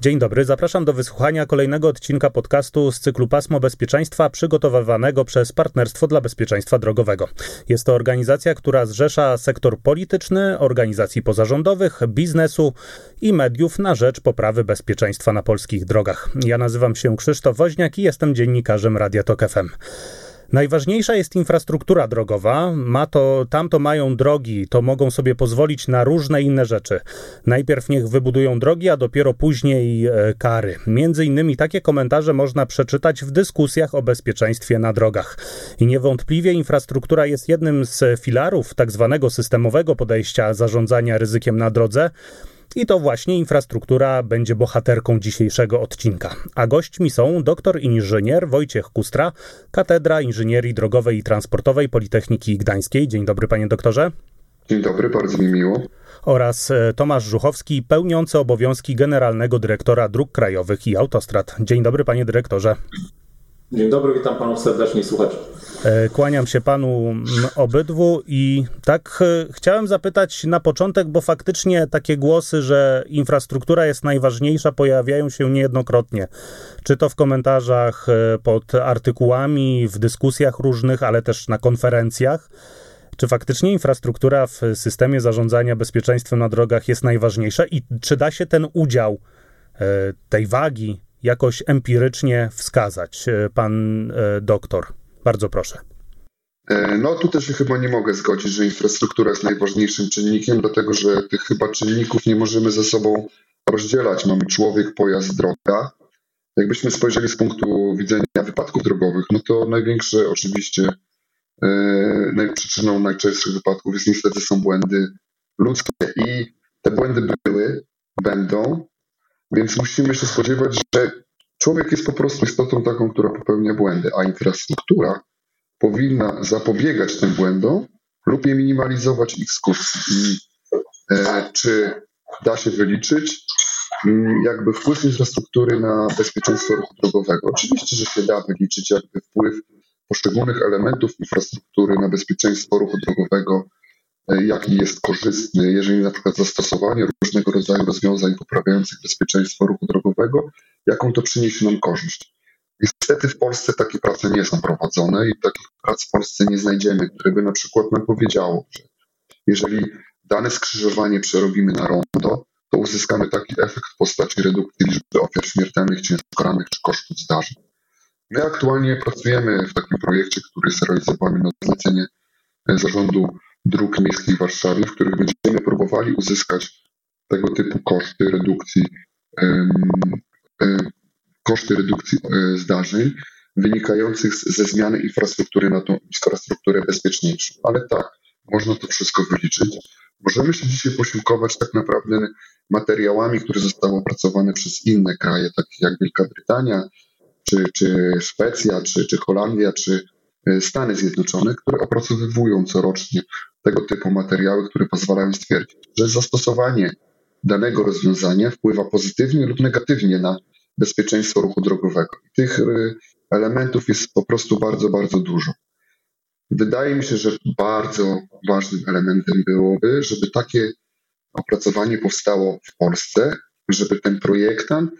Dzień dobry, zapraszam do wysłuchania kolejnego odcinka podcastu z cyklu Pasmo Bezpieczeństwa przygotowywanego przez Partnerstwo dla Bezpieczeństwa Drogowego. Jest to organizacja, która zrzesza sektor polityczny, organizacji pozarządowych, biznesu i mediów na rzecz poprawy bezpieczeństwa na polskich drogach. Ja nazywam się Krzysztof Woźniak i jestem dziennikarzem Radia Tok FM. Najważniejsza jest infrastruktura drogowa. Ma to, tam to mają drogi, to mogą sobie pozwolić na różne inne rzeczy. Najpierw niech wybudują drogi, a dopiero później e, kary. Między innymi takie komentarze można przeczytać w dyskusjach o bezpieczeństwie na drogach. I niewątpliwie infrastruktura jest jednym z filarów tak zwanego systemowego podejścia zarządzania ryzykiem na drodze. I to właśnie infrastruktura będzie bohaterką dzisiejszego odcinka. A gośćmi są doktor inżynier Wojciech Kustra, Katedra Inżynierii Drogowej i Transportowej Politechniki Gdańskiej. Dzień dobry, panie doktorze. Dzień dobry, bardzo mi miło. Oraz e, Tomasz Żuchowski, pełniący obowiązki generalnego dyrektora dróg krajowych i autostrad. Dzień dobry, panie dyrektorze. Dzień dobry, witam panów serdecznie słuchaczy. E, kłaniam się panu obydwu i tak e, chciałem zapytać na początek, bo faktycznie takie głosy, że infrastruktura jest najważniejsza, pojawiają się niejednokrotnie. Czy to w komentarzach e, pod artykułami, w dyskusjach różnych, ale też na konferencjach. Czy faktycznie infrastruktura w systemie zarządzania bezpieczeństwem na drogach jest najważniejsza i czy da się ten udział tej wagi jakoś empirycznie wskazać, pan doktor? Bardzo proszę. E, no tu też się chyba nie mogę zgodzić, że infrastruktura jest najważniejszym czynnikiem, dlatego że tych chyba czynników nie możemy ze sobą rozdzielać. Mamy człowiek, pojazd, droga. Jakbyśmy spojrzeli z punktu widzenia wypadków drogowych, no to największe oczywiście e, przyczyną najczęstszych wypadków jest niestety są błędy ludzkie i te błędy były, będą, więc musimy się spodziewać, że Człowiek jest po prostu istotą taką, która popełnia błędy, a infrastruktura powinna zapobiegać tym błędom lub je minimalizować ich skutki. E, czy da się wyliczyć mm, jakby wpływ infrastruktury na bezpieczeństwo ruchu drogowego? Oczywiście, że się da wyliczyć jakby wpływ poszczególnych elementów infrastruktury na bezpieczeństwo ruchu drogowego jaki jest korzystny, jeżeli na przykład zastosowanie różnego rodzaju rozwiązań poprawiających bezpieczeństwo ruchu drogowego, jaką to przyniesie nam korzyść. Niestety w Polsce takie prace nie są prowadzone i takich prac w Polsce nie znajdziemy, które by na przykład nam powiedziało, że jeżeli dane skrzyżowanie przerobimy na rondo, to uzyskamy taki efekt w postaci redukcji liczby ofiar śmiertelnych, ciężko rannych czy kosztów zdarzeń. My aktualnie pracujemy w takim projekcie, który jest realizowany na zlecenie zarządu dróg miejskich w Warszawie, w których będziemy próbowali uzyskać tego typu koszty redukcji, koszty redukcji e, zdarzeń wynikających ze zmiany infrastruktury na tą infrastrukturę bezpieczniejszą. Ale tak, można to wszystko wyliczyć. Możemy się dzisiaj posiłkować tak naprawdę materiałami, które zostały opracowane przez inne kraje, takie jak Wielka Brytania, czy, czy Szwecja, czy, czy Holandia, czy e, Stany Zjednoczone, które opracowywują corocznie tego typu materiały, które pozwalają stwierdzić, że zastosowanie danego rozwiązania wpływa pozytywnie lub negatywnie na bezpieczeństwo ruchu drogowego. Tych y, elementów jest po prostu bardzo, bardzo dużo. Wydaje mi się, że bardzo ważnym elementem byłoby, żeby takie opracowanie powstało w Polsce, żeby ten projektant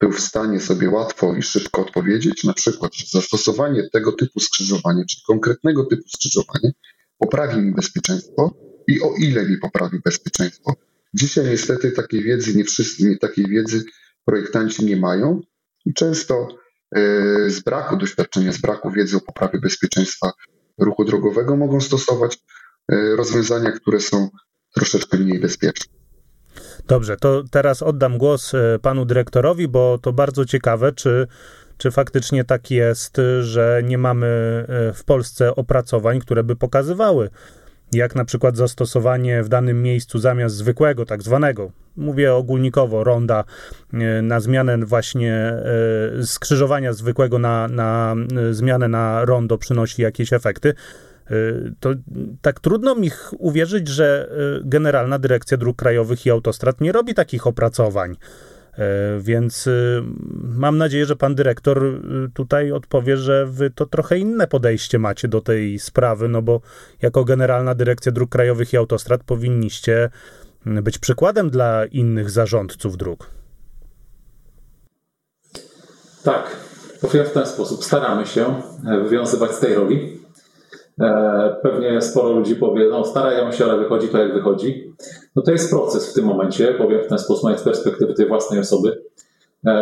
był w stanie sobie łatwo i szybko odpowiedzieć, na przykład, że zastosowanie tego typu skrzyżowania, czy konkretnego typu skrzyżowania poprawi mi bezpieczeństwo i o ile mi poprawi bezpieczeństwo. Dzisiaj niestety takiej wiedzy, nie wszyscy nie, takiej wiedzy projektanci nie mają i często e, z braku doświadczenia, z braku wiedzy o poprawie bezpieczeństwa ruchu drogowego mogą stosować e, rozwiązania, które są troszeczkę mniej bezpieczne. Dobrze, to teraz oddam głos e, panu dyrektorowi, bo to bardzo ciekawe, czy czy faktycznie tak jest, że nie mamy e, w Polsce opracowań, które by pokazywały, jak na przykład zastosowanie w danym miejscu zamiast zwykłego, tak zwanego, mówię ogólnikowo, ronda, e, na zmianę właśnie e, skrzyżowania zwykłego na, na zmianę na rondo przynosi jakieś efekty. To tak trudno mi uwierzyć, że Generalna Dyrekcja Dróg Krajowych i Autostrad nie robi takich opracowań. E, więc y, mam nadzieję, że pan dyrektor y, tutaj odpowie, że wy to trochę inne podejście macie do tej sprawy, no bo jako Generalna Dyrekcja Dróg Krajowych i Autostrad powinniście być przykładem dla innych zarządców dróg. Tak, powiem w ten sposób. Staramy się wywiązywać z tej roli. E, pewnie sporo ludzi powie, no starają się, ale wychodzi to jak wychodzi. No to jest proces w tym momencie, powiem w ten sposób, z perspektywy tej własnej osoby. E,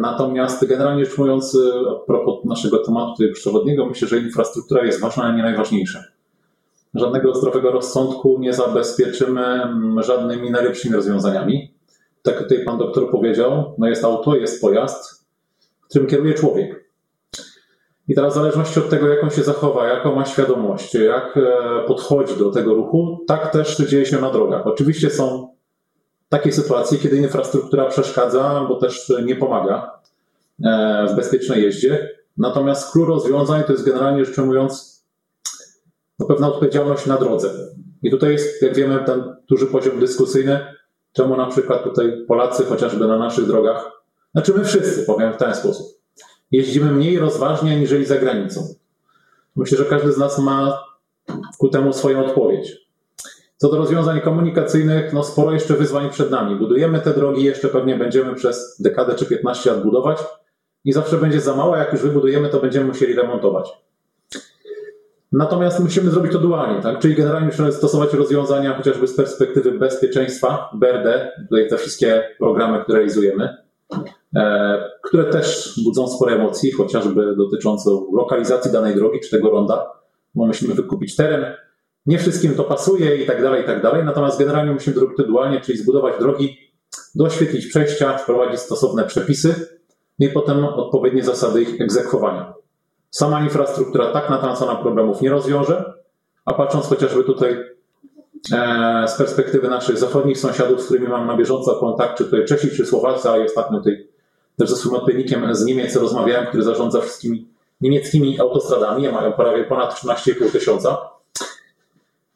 natomiast generalnie rzecz mówiąc, e, a propos naszego tematu tutaj przewodniego, myślę, że infrastruktura jest ważna, ale nie najważniejsza. Żadnego zdrowego rozsądku nie zabezpieczymy mm, żadnymi najlepszymi rozwiązaniami. Tak jak tutaj pan doktor powiedział, no jest auto, jest pojazd, którym kieruje człowiek. I teraz w zależności od tego, jak on się zachowa, jaką ma świadomość, jak e, podchodzi do tego ruchu, tak też dzieje się na drogach. Oczywiście są takie sytuacje, kiedy infrastruktura przeszkadza, bo też nie pomaga e, w bezpiecznej jeździe. Natomiast klucz rozwiązań to jest generalnie rzecz ujmując no, pewna odpowiedzialność na drodze. I tutaj jest, jak wiemy, ten duży poziom dyskusyjny, czemu na przykład tutaj Polacy chociażby na naszych drogach, znaczy my wszyscy, powiem w ten sposób, jeździmy mniej rozważnie aniżeli za granicą. Myślę, że każdy z nas ma ku temu swoją odpowiedź. Co do rozwiązań komunikacyjnych, no sporo jeszcze wyzwań przed nami. Budujemy te drogi, jeszcze pewnie będziemy przez dekadę czy 15 lat budować i zawsze będzie za mało, jak już wybudujemy, to będziemy musieli remontować. Natomiast musimy zrobić to dualnie, tak? czyli generalnie musimy stosować rozwiązania chociażby z perspektywy bezpieczeństwa, BRD, tutaj te wszystkie programy, które realizujemy, które też budzą spore emocje, chociażby dotyczące lokalizacji danej drogi czy tego ronda, bo musimy wykupić teren, nie wszystkim to pasuje i tak dalej, i tak dalej. Natomiast generalnie musimy to dualnie, czyli zbudować drogi, doświetlić przejścia, wprowadzić stosowne przepisy i potem odpowiednie zasady ich egzekwowania. Sama infrastruktura tak natrącona problemów nie rozwiąże, a patrząc chociażby tutaj e, z perspektywy naszych zachodnich sąsiadów, z którymi mam na bieżąco kontakt, czy tutaj Czesi, czy Słowacy, a ostatnio tutaj też ze swoim odpowiednikiem z Niemiec rozmawiałem, który zarządza wszystkimi niemieckimi autostradami, mają prawie ponad 13,5 tysiąca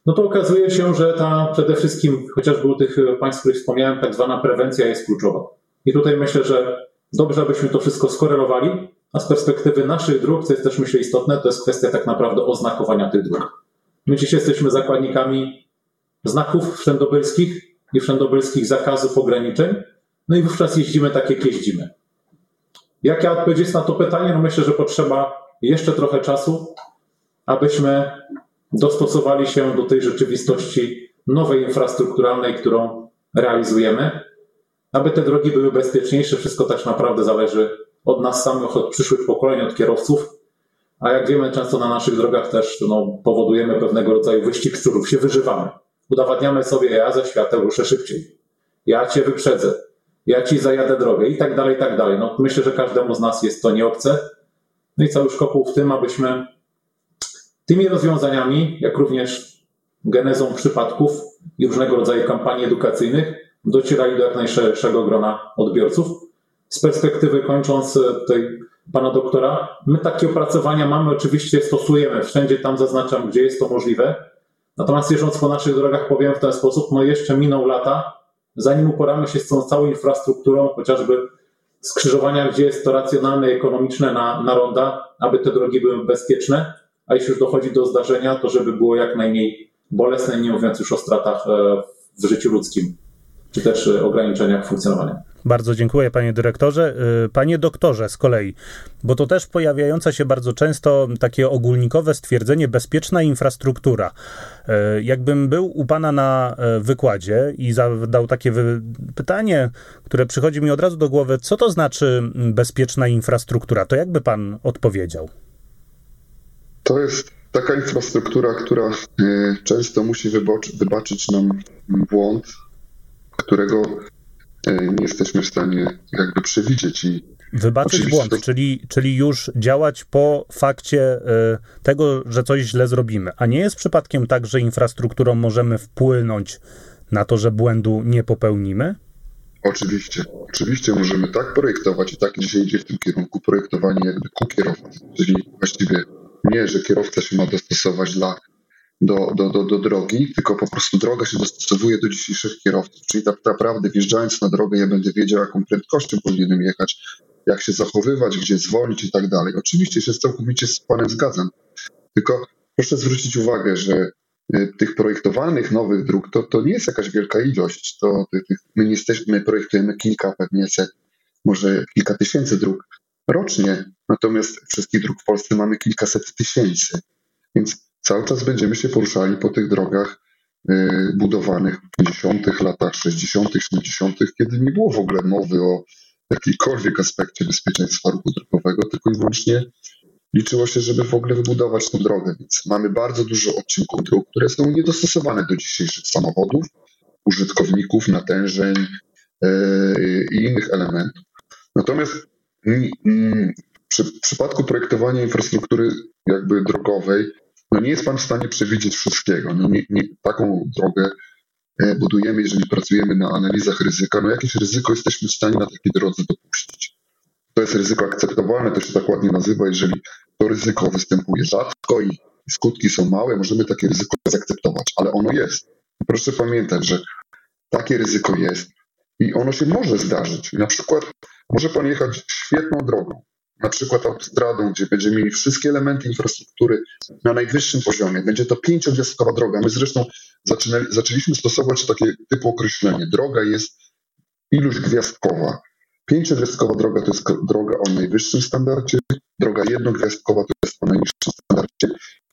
no to okazuje się, że ta przede wszystkim, chociażby u tych państw, których wspomniałem, tak zwana prewencja jest kluczowa. I tutaj myślę, że dobrze, abyśmy to wszystko skorelowali, a z perspektywy naszych dróg, co jest też myślę istotne, to jest kwestia tak naprawdę oznakowania tych dróg. My dziś jesteśmy zakładnikami znaków wszędobylskich i wszędobylskich zakazów, ograniczeń, no i wówczas jeździmy tak, jak jeździmy. Jaka odpowiedź jest na to pytanie? No myślę, że potrzeba jeszcze trochę czasu, abyśmy dostosowali się do tej rzeczywistości nowej infrastrukturalnej, którą realizujemy, aby te drogi były bezpieczniejsze. Wszystko tak naprawdę zależy od nas samych, od przyszłych pokoleń, od kierowców. A jak wiemy, często na naszych drogach też no, powodujemy pewnego rodzaju wyścig szczurów, się wyżywamy. Udowadniamy sobie, ja ze światem ruszę szybciej, ja cię wyprzedzę, ja ci zajadę drogę i tak dalej, i tak dalej. No, myślę, że każdemu z nas jest to nieobce. No i cały szkopuł w tym, abyśmy Tymi rozwiązaniami, jak również genezą przypadków i różnego rodzaju kampanii edukacyjnych, docierali do jak najszerszego grona odbiorców. Z perspektywy kończąc tej pana doktora, my takie opracowania mamy, oczywiście stosujemy, wszędzie tam zaznaczam, gdzie jest to możliwe. Natomiast jeżdżąc po naszych drogach, powiem w ten sposób, no jeszcze miną lata, zanim uporamy się z tą całą infrastrukturą, chociażby skrzyżowania, gdzie jest to racjonalne i ekonomiczne na, na ronda, aby te drogi były bezpieczne, a jeśli już dochodzi do zdarzenia, to żeby było jak najmniej bolesne, nie mówiąc już o stratach e, w życiu ludzkim, czy też e, ograniczeniach funkcjonowania. Bardzo dziękuję, panie dyrektorze. E, panie doktorze, z kolei, bo to też pojawiające się bardzo często takie ogólnikowe stwierdzenie bezpieczna infrastruktura. Jakbym był u pana na wykładzie i zadał takie pytanie, które przychodzi mi od razu do głowy, co to znaczy bezpieczna infrastruktura, to jakby pan odpowiedział? To jest taka infrastruktura, która często musi wybaczyć nam błąd, którego e, nie jesteśmy w stanie jakby przewidzieć. I Wybaczyć błąd, to... czyli, czyli już działać po fakcie e, tego, że coś źle zrobimy. A nie jest przypadkiem tak, że infrastrukturą możemy wpłynąć na to, że błędu nie popełnimy? Oczywiście. Oczywiście możemy tak projektować i tak dzisiaj idzie w tym kierunku projektowanie jakby ku kierowcy, czyli właściwie nie, że kierowca się ma dostosować dla, do, do, do, do drogi, tylko po prostu droga się dostosowuje do dzisiejszych kierowców. Czyli tak naprawdę wjeżdżając na drogę, ja będę wiedział, jaką prędkością powinienem jechać, jak się zachowywać, gdzie zwolnić i tak dalej. Oczywiście się całkowicie z Panem zgadzam. Tylko proszę zwrócić uwagę, że e, tych projektowanych nowych dróg to, to nie jest jakaś wielka ilość. To, my, jesteśmy, my projektujemy kilka, pewnie set, może kilka tysięcy dróg rocznie. Natomiast wszystkich dróg w Polsce mamy kilkaset tysięcy. Więc cały czas będziemy się poruszali po tych drogach y, budowanych w 50. latach, 60., 70., kiedy nie było w ogóle mowy o jakimkolwiek aspekcie bezpieczeństwa ruchu drogowego, tylko i wyłącznie liczyło się, żeby w ogóle wybudować tę drogę. Więc mamy bardzo dużo odcinków dróg, które są niedostosowane do dzisiejszych samochodów, użytkowników, natężeń yy, i innych elementów. Natomiast w przypadku projektowania infrastruktury jakby drogowej, no nie jest Pan w stanie przewidzieć wszystkiego. No nie, nie, taką drogę e, budujemy, jeżeli pracujemy na analizach ryzyka, no jakieś ryzyko jesteśmy w stanie na takiej drodze dopuścić. To jest ryzyko akceptowalne, to się tak ładnie nazywa, jeżeli to ryzyko występuje rzadko i skutki są małe, możemy takie ryzyko zaakceptować, ale ono jest. Proszę pamiętać, że takie ryzyko jest i ono się może zdarzyć. Na przykład może Pan jechać świetną drogą, na przykład autostradą, gdzie będziemy mieli wszystkie elementy infrastruktury na najwyższym poziomie. Będzie to pięciogwiazdkowa droga. My zresztą zaczęliśmy stosować takie typu określenie. Droga jest iluś gwiazdkowa. Pięciogwiazdkowa droga to jest droga o najwyższym standardzie, droga jednogwiazdkowa to jest o najniższym standardzie.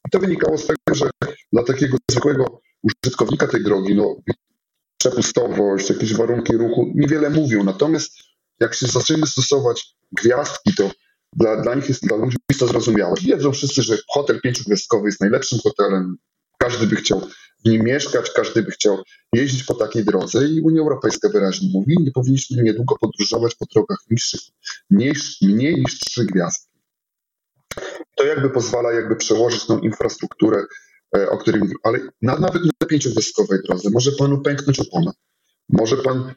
I to wynikało z tego, że dla takiego zwykłego użytkownika tej drogi, no, przepustowość, jakieś warunki ruchu niewiele mówią. Natomiast jak się zaczniemy stosować gwiazdki, to dla, dla nich jest, to zrozumiałe. Wiedzą wszyscy, że hotel pięciogwiazdkowy jest najlepszym hotelem. Każdy by chciał w nim mieszkać, każdy by chciał jeździć po takiej drodze i Unia Europejska wyraźnie mówi, nie powinniśmy niedługo podróżować po drogach niższych, mniej, mniej niż trzy gwiazdki. To jakby pozwala jakby przełożyć tą infrastrukturę, e, o której mówię, ale na, nawet na pięciogwiazdkowej drodze może panu pęknąć opona, może pan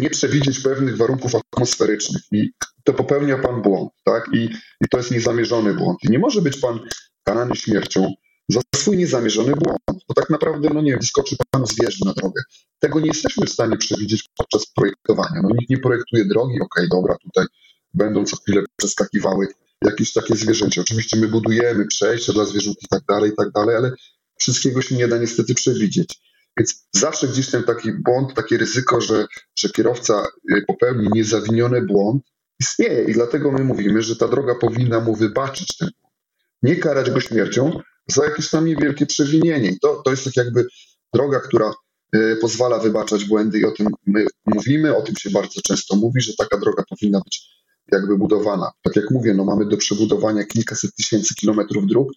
nie przewidzieć pewnych warunków atmosferycznych i to popełnia pan błąd, tak? I, i to jest niezamierzony błąd. I nie może być pan karany śmiercią za swój niezamierzony błąd, bo tak naprawdę, no nie wiem, wyskoczy pan zwierzę na drogę. Tego nie jesteśmy w stanie przewidzieć podczas projektowania. No nikt nie projektuje drogi, okej, okay, dobra, tutaj będą co chwilę przeskakiwały jakieś takie zwierzęcia. Oczywiście my budujemy przejścia dla zwierząt i tak dalej, i tak dalej, ale wszystkiego się nie da niestety przewidzieć. Więc zawsze gdzieś ten taki błąd, takie ryzyko, że, że kierowca y, popełni niezawiniony błąd, istnieje i dlatego my mówimy, że ta droga powinna mu wybaczyć ten błąd. Nie karać go śmiercią za jakieś tam niewielkie przewinienie. I to, to jest tak jakby droga, która y, pozwala wybaczać błędy i o tym my mówimy, o tym się bardzo często mówi, że taka droga powinna być jakby budowana. Tak jak mówię, no mamy do przebudowania kilkaset tysięcy kilometrów dróg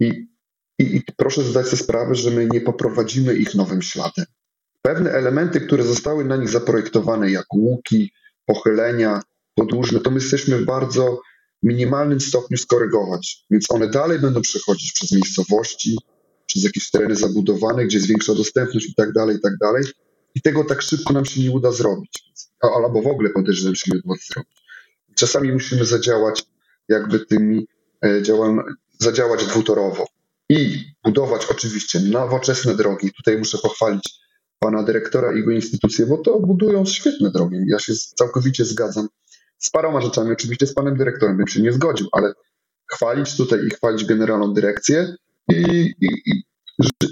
i i, I proszę zdać sobie sprawę, że my nie poprowadzimy ich nowym śladem. Pewne elementy, które zostały na nich zaprojektowane, jak łuki, pochylenia podłużne, to my jesteśmy w bardzo minimalnym stopniu skorygować. Więc one dalej będą przechodzić przez miejscowości, przez jakieś tereny zabudowane, gdzie jest większa dostępność i tak dalej, i tak dalej. I tego tak szybko nam się nie uda zrobić. Albo w ogóle podejrzewam się nie uda zrobić. Czasami musimy zadziałać jakby tymi e, działam, zadziałać dwutorowo i budować oczywiście nowoczesne drogi. Tutaj muszę pochwalić pana dyrektora i jego instytucje, bo to budują świetne drogi. Ja się całkowicie zgadzam z paroma rzeczami. Oczywiście z panem dyrektorem bym się nie zgodził, ale chwalić tutaj i chwalić generalną dyrekcję i, i, i,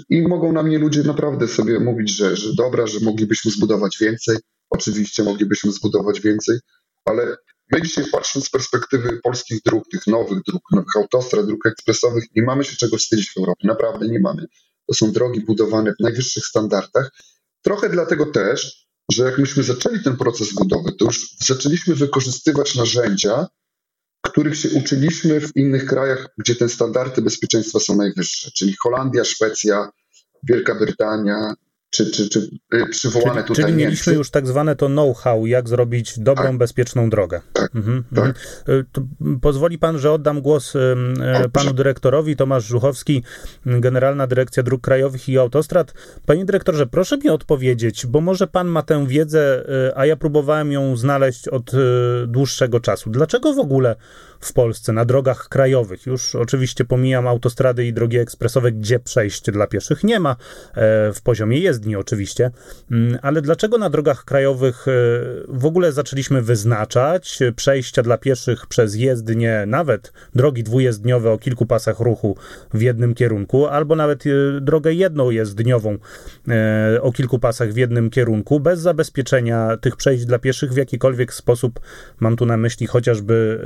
i mogą na mnie ludzie naprawdę sobie mówić, że, że dobra, że moglibyśmy zbudować więcej. Oczywiście moglibyśmy zbudować więcej, ale My dzisiaj patrząc z perspektywy polskich dróg, tych nowych dróg, nowych autostrad, dróg ekspresowych, nie mamy się czego wstydzić w Europie. Naprawdę nie mamy. To są drogi budowane w najwyższych standardach. Trochę dlatego też, że jak myśmy zaczęli ten proces budowy, to już zaczęliśmy wykorzystywać narzędzia, których się uczyliśmy w innych krajach, gdzie te standardy bezpieczeństwa są najwyższe, czyli Holandia, Szwecja, Wielka Brytania, czy, czy, czy y, przywołane czyli, tutaj Czyli mieliśmy już tak zwane to know-how, jak zrobić dobrą, tak. bezpieczną drogę. Tak, mhm, tak. Mhm. Y, pozwoli pan, że oddam głos y, panu dyrektorowi, Tomasz Żuchowski, Generalna Dyrekcja Dróg Krajowych i Autostrad. Panie dyrektorze, proszę mi odpowiedzieć, bo może pan ma tę wiedzę, a ja próbowałem ją znaleźć od dłuższego czasu. Dlaczego w ogóle w Polsce na drogach krajowych, już oczywiście pomijam autostrady i drogi ekspresowe, gdzie przejść dla pieszych nie ma, e, w poziomie jezdni, oczywiście. Mm, ale dlaczego na drogach krajowych e, w ogóle zaczęliśmy wyznaczać przejścia dla pieszych przez jezdnie, nawet drogi dwujezdniowe o kilku pasach ruchu w jednym kierunku, albo nawet e, drogę jednojezdniową o kilku pasach w jednym kierunku, bez zabezpieczenia tych przejść dla pieszych w jakikolwiek sposób, mam tu na myśli chociażby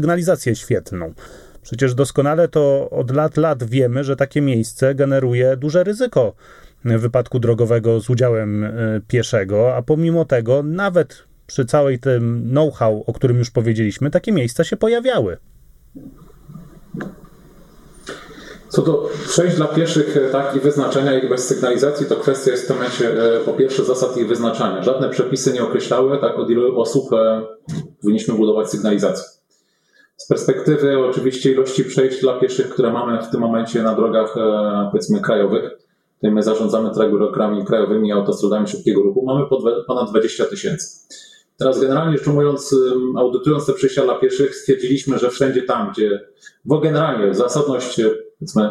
sygnalizację świetną. Przecież doskonale to od lat, lat wiemy, że takie miejsce generuje duże ryzyko wypadku drogowego z udziałem e, pieszego, a pomimo tego, nawet przy całej tym know-how, o którym już powiedzieliśmy, takie miejsca się pojawiały. Co do przejść dla pieszych e, tak, i wyznaczenia ich bez sygnalizacji, to kwestia jest w tym momencie e, po pierwsze zasad ich wyznaczania. Żadne przepisy nie określały, tak od ilu osób powinniśmy budować sygnalizację. Z perspektywy oczywiście ilości przejść dla pieszych, które mamy w tym momencie na drogach powiedzmy krajowych, tutaj my zarządzamy drogami krajowymi autostradami szybkiego ruchu, mamy ponad 20 tysięcy. Teraz generalnie rzecz ujmując, audytując te przejścia dla pieszych, stwierdziliśmy, że wszędzie tam, gdzie, bo generalnie zasadność powiedzmy,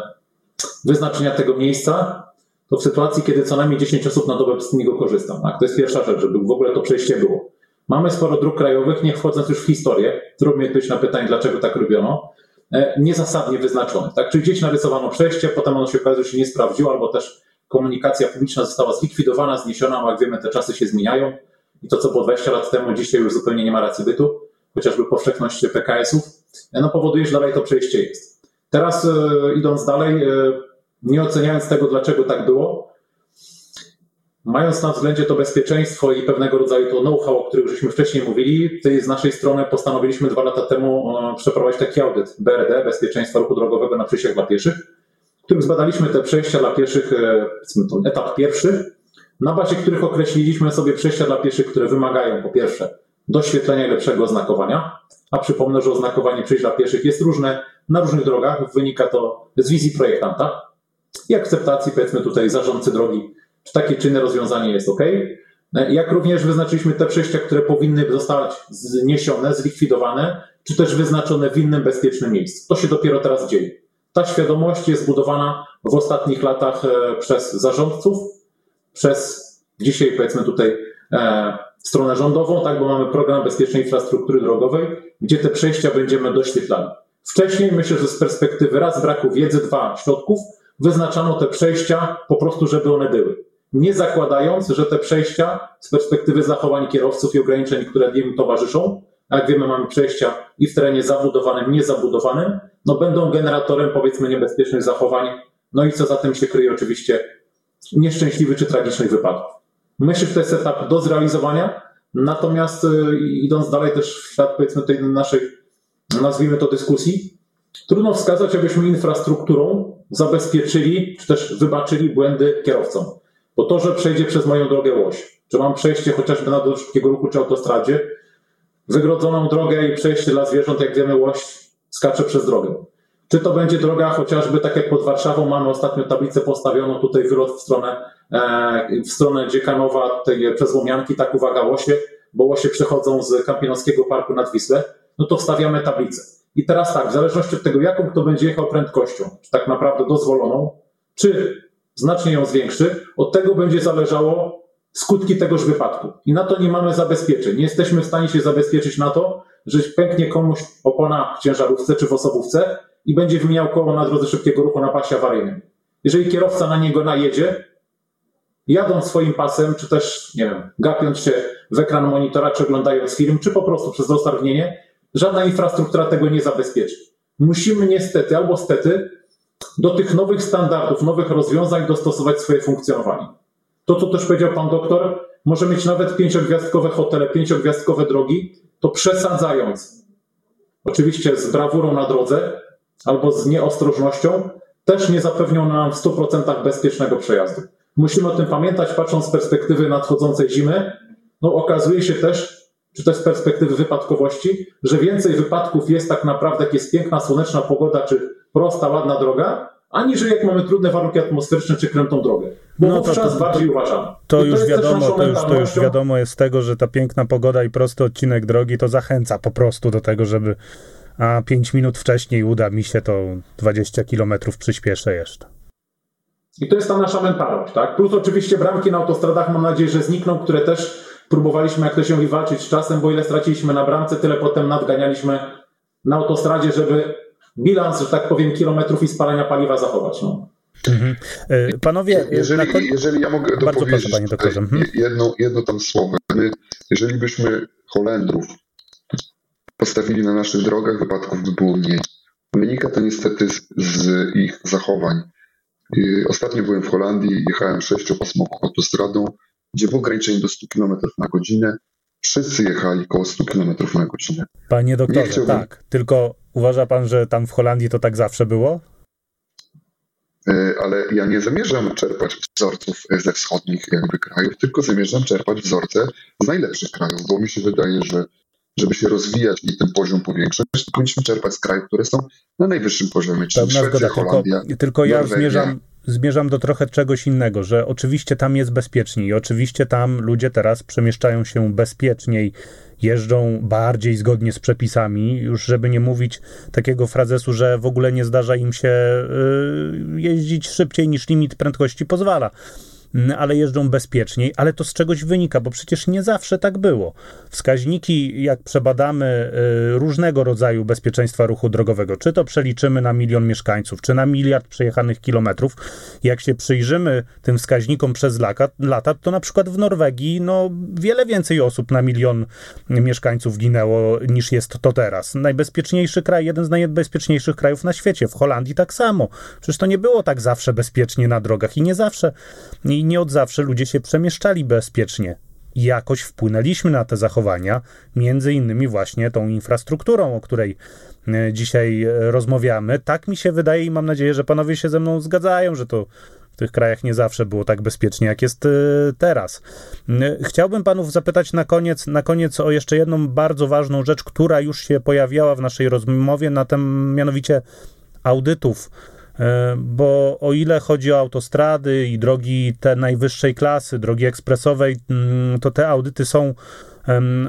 wyznaczenia tego miejsca, to w sytuacji, kiedy co najmniej 10 osób na dobę z niego korzysta. Tak? To jest pierwsza rzecz, żeby w ogóle to przejście było. Mamy sporo dróg krajowych, nie wchodząc już w historię, trudno odpowiedzieć na pytanie, dlaczego tak robiono, e, niezasadnie wyznaczonych. Tak? Czyli gdzieś narysowano przejście, potem ono się okazuje, że się nie sprawdziło, albo też komunikacja publiczna została zlikwidowana, zniesiona, jak wiemy, te czasy się zmieniają i to, co było 20 lat temu, dzisiaj już zupełnie nie ma racji bytu, chociażby powszechność PKS-ów, no powoduje, że dalej to przejście jest. Teraz e, idąc dalej, e, nie oceniając tego, dlaczego tak było, mając na względzie to bezpieczeństwo i pewnego rodzaju to know-how, o którym żeśmy wcześniej mówili, z naszej strony postanowiliśmy dwa lata temu e, przeprowadzić taki audyt BRD, Bezpieczeństwa Ruchu Drogowego na przejściach dla pieszych, którym zbadaliśmy te przejścia dla pieszych, e, etap pierwszy, na bazie których określiliśmy sobie przejścia dla pieszych, które wymagają po pierwsze doświetlenia i lepszego oznakowania, a przypomnę, że oznakowanie przejść dla pieszych jest różne. Na różnych drogach, wynika to z wizji projektanta i akceptacji powiedzmy tutaj zarządcy drogi, czy takie czynne rozwiązanie jest ok. Jak również wyznaczyliśmy te przejścia, które powinny zostać zniesione, zlikwidowane, czy też wyznaczone w innym bezpiecznym miejscu. To się dopiero teraz dzieje. Ta świadomość jest budowana w ostatnich latach e, przez zarządców, przez dzisiaj powiedzmy tutaj e, stronę rządową, tak, bo mamy program bezpiecznej infrastruktury drogowej, gdzie te przejścia będziemy doświetlali. Wcześniej myślę, że z perspektywy raz braku wiedzy, dwa środków, wyznaczano te przejścia po prostu, żeby one były. Nie zakładając, że te przejścia z perspektywy zachowań kierowców i ograniczeń, które im towarzyszą, jak wiemy, mamy przejścia i w terenie zabudowanym, niezabudowanym, no będą generatorem powiedzmy niebezpiecznych zachowań, no i co za tym się kryje oczywiście nieszczęśliwych czy tragicznych wypadków. Myślę, że to jest etap do zrealizowania, natomiast y, idąc dalej też w świat powiedzmy tej naszej, nazwijmy to dyskusji, trudno wskazać, abyśmy infrastrukturą zabezpieczyli, czy też wybaczyli błędy kierowcom. Bo to, że przejdzie przez moją drogę łoś, czy mam przejście chociażby na do szybkiego ruchu czy autostradzie, wygrodzoną drogę i przejście dla zwierząt, jak wiemy, łoś skacze przez drogę. Czy to będzie droga chociażby tak jak pod Warszawą mamy ostatnio tablicę postawioną, tutaj wylot w stronę, e, w stronę Dziekanowa, tutaj przez Łomianki, tak uwaga łosie, bo łosie przechodzą z Kampinowskiego Parku nad Wisłę, no to wstawiamy tablicę. I teraz tak, w zależności od tego, jaką kto będzie jechał prędkością, czy tak naprawdę dozwoloną, czy znacznie ją zwiększy, od tego będzie zależało skutki tegoż wypadku. I na to nie mamy zabezpieczeń. Nie jesteśmy w stanie się zabezpieczyć na to, że pęknie komuś opona w ciężarówce czy w osobówce i będzie wymieniał koło na drodze szybkiego ruchu na pasie awaryjnym. Jeżeli kierowca na niego najedzie, jadąc swoim pasem, czy też, nie wiem, gapiąc się w ekran monitora, czy oglądając film, czy po prostu przez roztargnienie, żadna infrastruktura tego nie zabezpieczy. Musimy niestety albo stety do tych nowych standardów, nowych rozwiązań dostosować swoje funkcjonowanie. To, co też powiedział pan doktor, może mieć nawet pięciogwiazdkowe hotele, pięciogwiazdkowe drogi, to przesadzając, oczywiście z brawurą na drodze albo z nieostrożnością, też nie zapewnią nam w 100% bezpiecznego przejazdu. Musimy o tym pamiętać, patrząc z perspektywy nadchodzącej zimy. No, okazuje się też, czy też z perspektywy wypadkowości, że więcej wypadków jest tak naprawdę, jak jest piękna, słoneczna pogoda, czy prosta, ładna droga, aniżeli jak mamy trudne warunki atmosferyczne czy krętą drogę. Bo no to, to, bardziej uważamy. To, to już wiadomo, to już, to już wiadomo jest tego, że ta piękna pogoda i prosty odcinek drogi to zachęca po prostu do tego, żeby a 5 minut wcześniej uda mi się to 20 kilometrów przyspieszę jeszcze. I to jest ta nasza mentalność, tak? Plus oczywiście bramki na autostradach, mam nadzieję, że znikną, które też próbowaliśmy, jak to się mówi, walczyć z czasem, bo ile straciliśmy na bramce, tyle potem nadganialiśmy na autostradzie, żeby bilans, że tak powiem, kilometrów i spalania paliwa zachować. No. Mhm. E, panowie, jeżeli, kon... jeżeli ja mogę Bardzo proszę, panie doktorze. Mhm. Jedno, jedno tam słowo. My, jeżeli byśmy Holendrów postawili na naszych drogach, wypadków by było mniej. Wynika to niestety z, z ich zachowań. Ostatnio byłem w Holandii, jechałem sześciopasmową autostradą, gdzie było ograniczenie do 100 km na godzinę. Wszyscy jechali około 100 km na godzinę. Panie doktorze, chciałbym... tak. Tylko uważa pan, że tam w Holandii to tak zawsze było? E, ale ja nie zamierzam czerpać wzorców ze wschodnich jakby krajów, tylko zamierzam czerpać wzorce z najlepszych krajów, bo mi się wydaje, że żeby się rozwijać i ten poziom powiększać, to powinniśmy czerpać z krajów, które są na najwyższym poziomie, czyli Pełna Szwecja, zgoda, Holandia, Tylko, tylko ja zmierzam, zmierzam do trochę czegoś innego, że oczywiście tam jest bezpieczniej, oczywiście tam ludzie teraz przemieszczają się bezpieczniej, jeżdżą bardziej zgodnie z przepisami, już żeby nie mówić takiego frazesu, że w ogóle nie zdarza im się y, jeździć szybciej niż limit prędkości pozwala ale jeżdżą bezpieczniej, ale to z czegoś wynika, bo przecież nie zawsze tak było. Wskaźniki, jak przebadamy y, różnego rodzaju bezpieczeństwa ruchu drogowego, czy to przeliczymy na milion mieszkańców, czy na miliard przejechanych kilometrów, jak się przyjrzymy tym wskaźnikom przez lata, to na przykład w Norwegii no, wiele więcej osób na milion mieszkańców ginęło niż jest to teraz. Najbezpieczniejszy kraj, jeden z najbezpieczniejszych krajów na świecie. W Holandii tak samo. Przecież to nie było tak zawsze bezpiecznie na drogach i nie zawsze i nie od zawsze ludzie się przemieszczali bezpiecznie. Jakoś wpłynęliśmy na te zachowania, między innymi właśnie tą infrastrukturą, o której e, dzisiaj e, rozmawiamy. Tak mi się wydaje i mam nadzieję, że panowie się ze mną zgadzają, że to w tych krajach nie zawsze było tak bezpiecznie, jak jest e, teraz. Chciałbym panów zapytać na koniec, na koniec o jeszcze jedną bardzo ważną rzecz, która już się pojawiała w naszej rozmowie, na tem, mianowicie audytów bo o ile chodzi o autostrady i drogi te najwyższej klasy, drogi ekspresowej, mm, to te audyty są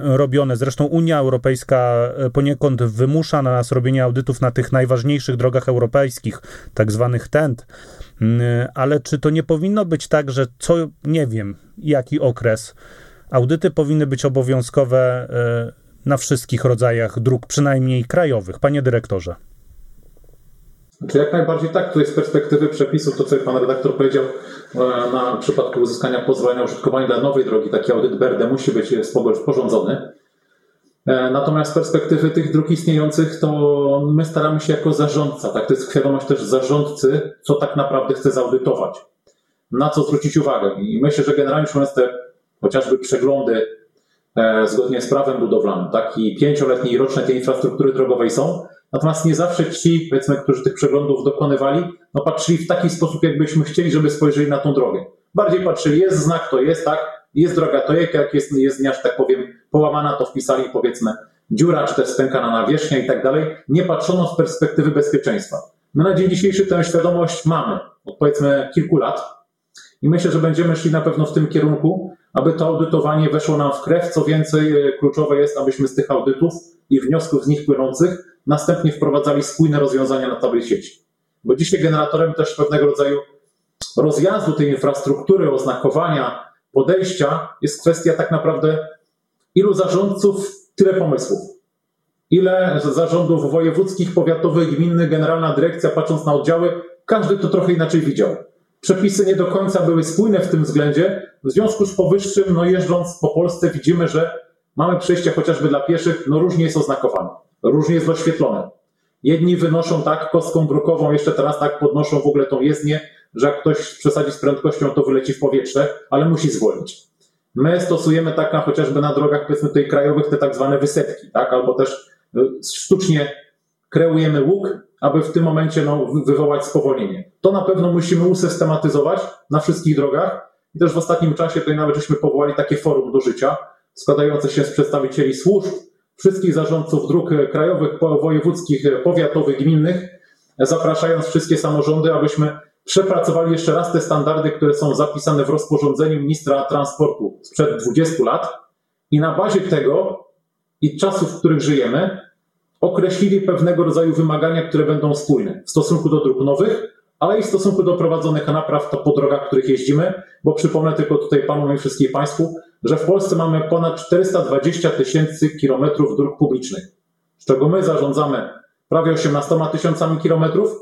robione. Zresztą Unia Europejska e, poniekąd wymusza na nas robienie audytów na tych najważniejszych drogach europejskich, tak zwanych TENT. Mm, ale czy to nie powinno być tak, że co, nie wiem, jaki okres, audyty powinny być obowiązkowe e, na wszystkich rodzajach dróg, przynajmniej krajowych? Panie dyrektorze. Czy jak najbardziej tak, tutaj z perspektywy przepisów, to co pan redaktor powiedział, e, na przypadku uzyskania pozwolenia użytkowania dla nowej drogi, taki audyt BERDE musi być sporządzony. E, natomiast z perspektywy tych dróg istniejących, to my staramy się jako zarządca, tak, to jest świadomość też zarządcy, co tak naprawdę chce zaudytować, na co zwrócić uwagę. I myślę, że generalnie rzecz te chociażby przeglądy e, zgodnie z prawem budowlanym, tak, i pięcioletnie i roczne tej infrastruktury drogowej są, Natomiast nie zawsze ci, powiedzmy, którzy tych przeglądów dokonywali, no patrzyli w taki sposób, jakbyśmy chcieli, żeby spojrzeli na tą drogę. Bardziej patrzyli, jest znak, to jest, tak, jest droga, to jest, jak jest, jest dnia, że tak powiem, połamana, to wpisali, powiedzmy, dziura, czy też stękana nawierzchnia i tak dalej. Nie patrzono z perspektywy bezpieczeństwa. My na dzień dzisiejszy tę świadomość mamy, od powiedzmy kilku lat i myślę, że będziemy szli na pewno w tym kierunku, aby to audytowanie weszło nam w krew. Co więcej, e, kluczowe jest, abyśmy z tych audytów i wniosków z nich płynących następnie wprowadzali spójne rozwiązania na całej sieci. Bo dzisiaj generatorem też pewnego rodzaju rozjazdu tej infrastruktury, oznakowania, podejścia jest kwestia tak naprawdę ilu zarządców, tyle pomysłów. Ile zarządów wojewódzkich, powiatowych, gminnych, generalna dyrekcja, patrząc na oddziały, każdy to trochę inaczej widział. Przepisy nie do końca były spójne w tym względzie. W związku z powyższym, no jeżdżąc po Polsce, widzimy, że mamy przejścia chociażby dla pieszych, no różnie jest oznakowane różnie jest oświetlone. Jedni wynoszą tak kostką brukową, jeszcze teraz tak podnoszą w ogóle tą jezdnię, że jak ktoś przesadzi z prędkością, to wyleci w powietrze, ale musi zwolnić. My stosujemy tak na, chociażby na drogach, powiedzmy tutaj krajowych, te tak zwane wysetki, tak? albo też y, sztucznie kreujemy łuk, aby w tym momencie no, wywołać spowolnienie. To na pewno musimy usystematyzować na wszystkich drogach. I też w ostatnim czasie tutaj nawet żeśmy powołali takie forum do życia, składające się z przedstawicieli służb, wszystkich zarządców dróg krajowych, wojewódzkich, powiatowych, gminnych, zapraszając wszystkie samorządy, abyśmy przepracowali jeszcze raz te standardy, które są zapisane w rozporządzeniu ministra transportu sprzed 20 lat i na bazie tego i czasów, w których żyjemy, określili pewnego rodzaju wymagania, które będą spójne w stosunku do dróg nowych, ale i w stosunku do prowadzonych napraw to po drogach, których jeździmy, bo przypomnę tylko tutaj Panu i wszystkim Państwu, że w Polsce mamy ponad 420 tysięcy kilometrów dróg publicznych, z czego my zarządzamy prawie 18 tysiącami kilometrów.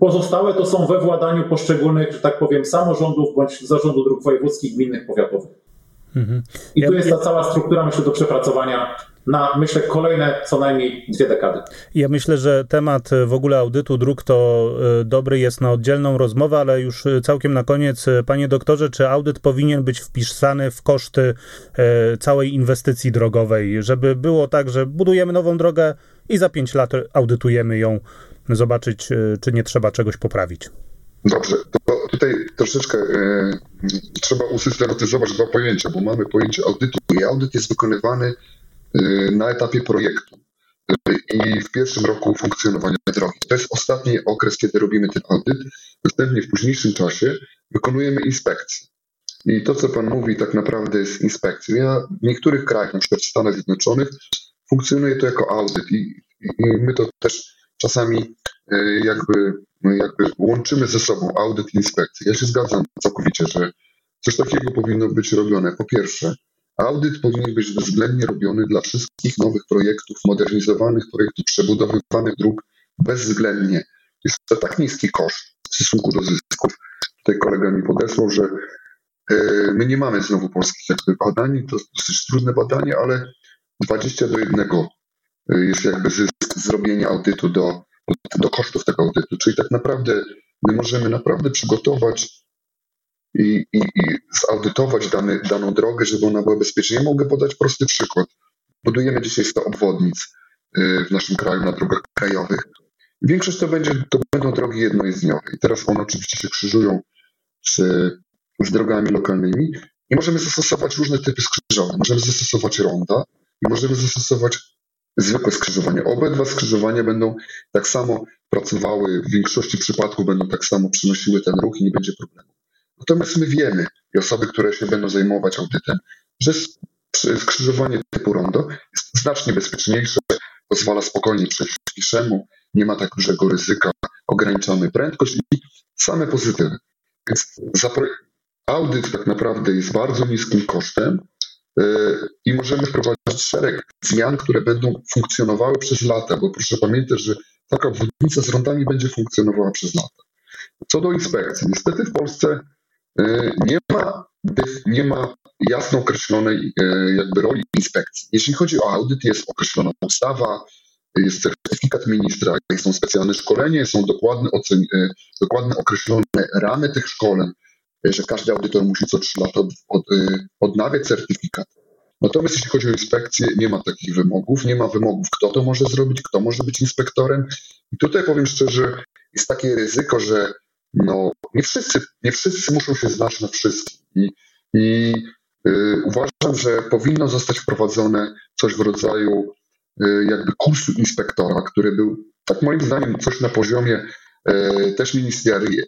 Pozostałe to są we władaniu poszczególnych, że tak powiem, samorządów bądź zarządu dróg wojewódzkich, gminnych, powiatowych. Mhm. I tu jest ta cała struktura, myślę, do przepracowania na, myślę, kolejne co najmniej dwie dekady. Ja myślę, że temat e, w ogóle audytu dróg to e, dobry jest na oddzielną rozmowę, ale już e, całkiem na koniec, panie doktorze, czy audyt powinien być wpisany w koszty całej inwestycji drogowej, żeby było tak, że budujemy nową drogę i za pięć lat audytujemy ją, zobaczyć, czy nie trzeba czegoś poprawić? Dobrze, to tutaj troszeczkę e, trzeba usystematyzować dwa pojęcia, bo mamy pojęcie audytu i audyt jest wykonywany na etapie projektu i w pierwszym roku funkcjonowania drogi. To jest ostatni okres, kiedy robimy ten audyt. Następnie w późniejszym czasie wykonujemy inspekcję. I to, co Pan mówi, tak naprawdę jest inspekcją. Ja w niektórych krajach, przykład w Stanach Zjednoczonych, funkcjonuje to jako audyt i, i my to też czasami e, jakby, jakby łączymy ze sobą audyt i inspekcję. Ja się zgadzam całkowicie, że coś takiego powinno być robione. Po pierwsze, audyt powinien być bezwzględnie robiony dla wszystkich nowych projektów, modernizowanych projektów, przebudowywanych dróg bezwzględnie. Jest to tak niski koszt w stosunku do zysków. Tutaj kolega mi podesłał, że e, my nie mamy znowu polskich jakby badań, to dosyć trudne badanie, ale 20 do 1 jest jakby zysk zrobienia audytu do, do kosztów tego audytu. Czyli tak naprawdę my możemy naprawdę przygotować i, i, i zaudytować dany, daną drogę, żeby ona była bezpieczna. Ja mogę podać prosty przykład. Budujemy dzisiaj 100 obwodnic y, w naszym kraju na drogach krajowych. Większość to, będzie, to będą drogi jednojezdniowe. I teraz one oczywiście się krzyżują z, z drogami lokalnymi i możemy zastosować różne typy skrzyżowań. Możemy zastosować ronda i możemy zastosować zwykłe skrzyżowania. Obydwa skrzyżowania będą tak samo pracowały, w większości przypadków będą tak samo przynosiły ten ruch i nie będzie problemu. Natomiast my wiemy, i osoby, które się będą zajmować audytem, że skrzyżowanie typu rondo jest znacznie bezpieczniejsze, pozwala spokojnie przejść piszemu, nie ma tak dużego ryzyka, ograniczamy prędkość i same pozytywy. Więc audyt tak naprawdę jest bardzo niskim kosztem, E, i możemy wprowadzić szereg zmian, które będą funkcjonowały przez lata, bo proszę pamiętać, że taka obwodnica z rondami będzie funkcjonowała przez lata. Co do inspekcji, niestety w Polsce nie ma, nie ma jasno określonej e, jakby roli inspekcji. Jeśli chodzi o audyt, jest określona ustawa, jest certyfikat ministra, są specjalne szkolenia, są dokładne, ocen, dokładne określone ramy tych szkoleń, że każdy audytor musi co 3 lata od, odnawiać certyfikat. Natomiast jeśli chodzi o inspekcję, nie ma takich wymogów, nie ma wymogów, kto to może zrobić, kto może być inspektorem. I tutaj powiem szczerze, jest takie ryzyko, że no, nie, wszyscy, nie wszyscy muszą się znać na wszystkim. I, i y, uważam, że powinno zostać wprowadzone coś w rodzaju y, jakby kursu inspektora, który był, tak moim zdaniem, coś na poziomie y, też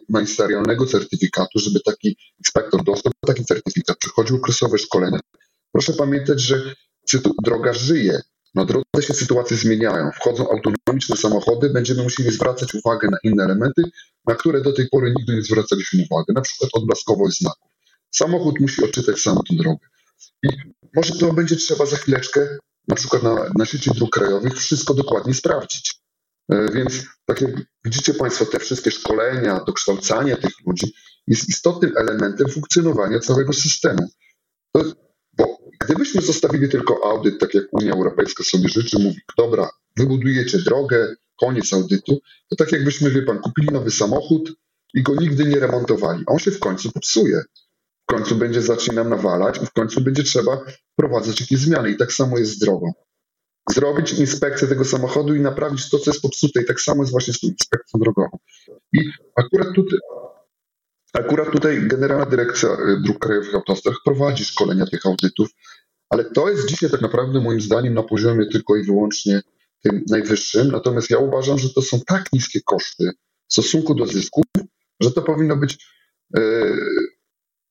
ministerialnego certyfikatu, żeby taki inspektor dostał taki certyfikat, przechodził okresowe szkolenia, Proszę pamiętać, że droga żyje. Na drodze się sytuacje zmieniają. Wchodzą autonomiczne samochody, będziemy musieli zwracać uwagę na inne elementy, na które do tej pory nigdy nie zwracaliśmy uwagi. Na przykład odblaskowość znaków. Samochód musi odczytać sam tę drogę. I może to będzie trzeba za chwileczkę, na przykład na, na sieci dróg krajowych, wszystko dokładnie sprawdzić. E, więc tak jak widzicie Państwo, te wszystkie szkolenia, dokształcanie tych ludzi jest istotnym elementem funkcjonowania całego systemu. To Gdybyśmy zostawili tylko audyt, tak jak Unia Europejska sobie życzy, mówi, dobra, wybudujecie drogę, koniec audytu, to tak jakbyśmy, wie pan, kupili nowy samochód i go nigdy nie remontowali. On się w końcu popsuje. W końcu będzie zacznie nam nawalać i w końcu będzie trzeba wprowadzać jakieś zmiany. I tak samo jest z drogą. Zrobić inspekcję tego samochodu i naprawić to, co jest popsute. I tak samo jest właśnie z tą inspekcją drogową. I akurat tutaj, Akurat tutaj Generalna Dyrekcja y, Dróg Krajowych w Autostrach prowadzi szkolenia tych audytów, ale to jest dzisiaj tak naprawdę moim zdaniem na poziomie tylko i wyłącznie tym najwyższym. Natomiast ja uważam, że to są tak niskie koszty w stosunku do zysków, że to powinno być e,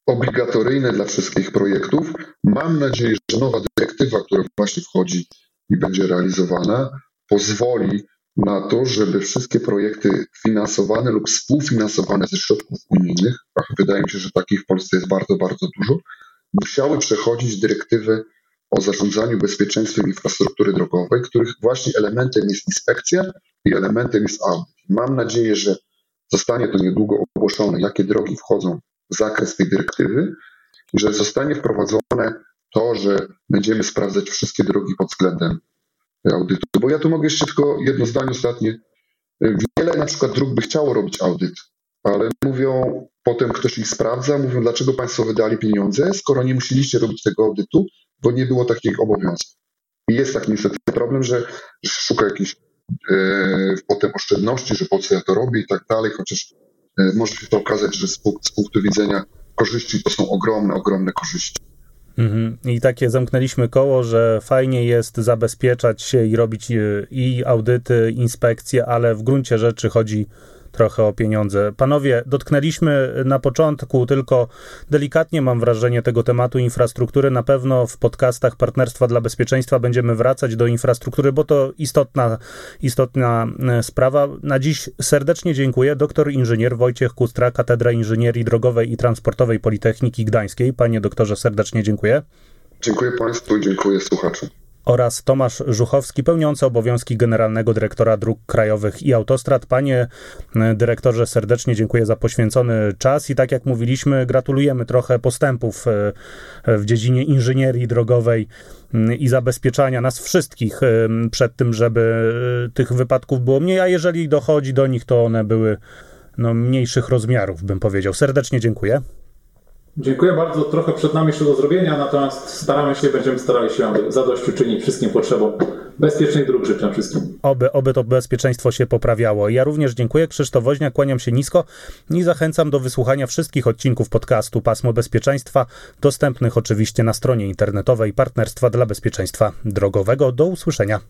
obligatoryjne dla wszystkich projektów. Mam nadzieję, że nowa dyrektywa, która właśnie wchodzi i będzie realizowana, pozwoli na to, żeby wszystkie projekty finansowane lub współfinansowane ze środków unijnych, a wydaje mi się, że takich w Polsce jest bardzo, bardzo dużo, musiały przechodzić dyrektywy o zarządzaniu bezpieczeństwem infrastruktury drogowej, których właśnie elementem jest inspekcja i elementem jest audyt. Mam nadzieję, że zostanie to niedługo ogłoszone, jakie drogi wchodzą w zakres tej dyrektywy i że zostanie wprowadzone to, że będziemy sprawdzać wszystkie drogi pod względem audytu. Bo ja tu mogę jeszcze tylko jedno zdanie ostatnie. Wiele na przykład dróg by chciało robić audyt, ale mówią, potem ktoś ich sprawdza, mówią, dlaczego państwo wydali pieniądze, skoro nie musieliście robić tego audytu, bo nie było takich obowiązków. I jest taki niestety problem, że, szuka jakiejś e, potem oszczędności, że po co ja to robię i tak dalej, chociaż e, może się to okazać, że z, z punktu widzenia korzyści to są ogromne, ogromne korzyści. Mhm. I takie zamknęliśmy koło, że fajnie jest zabezpieczać się i robić e, i audyty, inspekcje, ale w gruncie rzeczy chodzi trochę o pieniądze. Panowie, dotknęliśmy na początku tylko delikatnie, mam wrażenie, tego tematu infrastruktury. Na pewno w podcastach Partnerstwa dla Bezpieczeństwa będziemy wracać do infrastruktury, bo to istotna, istotna e, sprawa. Na dziś serdecznie dziękuję. Doktor inżynier Wojciech Kustra, Katedra Inżynierii Drogowej i Transportowej Politechniki Gdańskiej. Panie doktorze, serdecznie dziękuję. Dziękuję Państwu i dziękuję słuchaczom oraz Tomasz Żuchowski, pełniący obowiązki Generalnego Dyrektora Dróg Krajowych i Autostrad. Panie e, dyrektorze, serdecznie dziękuję za poświęcony czas i tak jak mówiliśmy, gratulujemy trochę postępów e, w dziedzinie inżynierii drogowej mm, i zabezpieczania nas wszystkich e, przed tym, żeby tych wypadków było mniej, a jeżeli dochodzi do nich, to one były no, mniejszych rozmiarów, bym powiedział. Serdecznie dziękuję. Dziękuję bardzo. Trochę przed nami jeszcze do zrobienia, natomiast staramy się, będziemy starali się zadośćuczynić wszystkim potrzebom bezpiecznych dróg. Życzę wszystkim. Oby, oby to bezpieczeństwo się poprawiało. Ja również dziękuję. Krzysztof Woźniak, kłaniam się nisko i zachęcam do wysłuchania wszystkich odcinków podcastu Pasmo Bezpieczeństwa, dostępnych oczywiście na stronie internetowej Partnerstwa dla Bezpieczeństwa Drogowego. Do usłyszenia.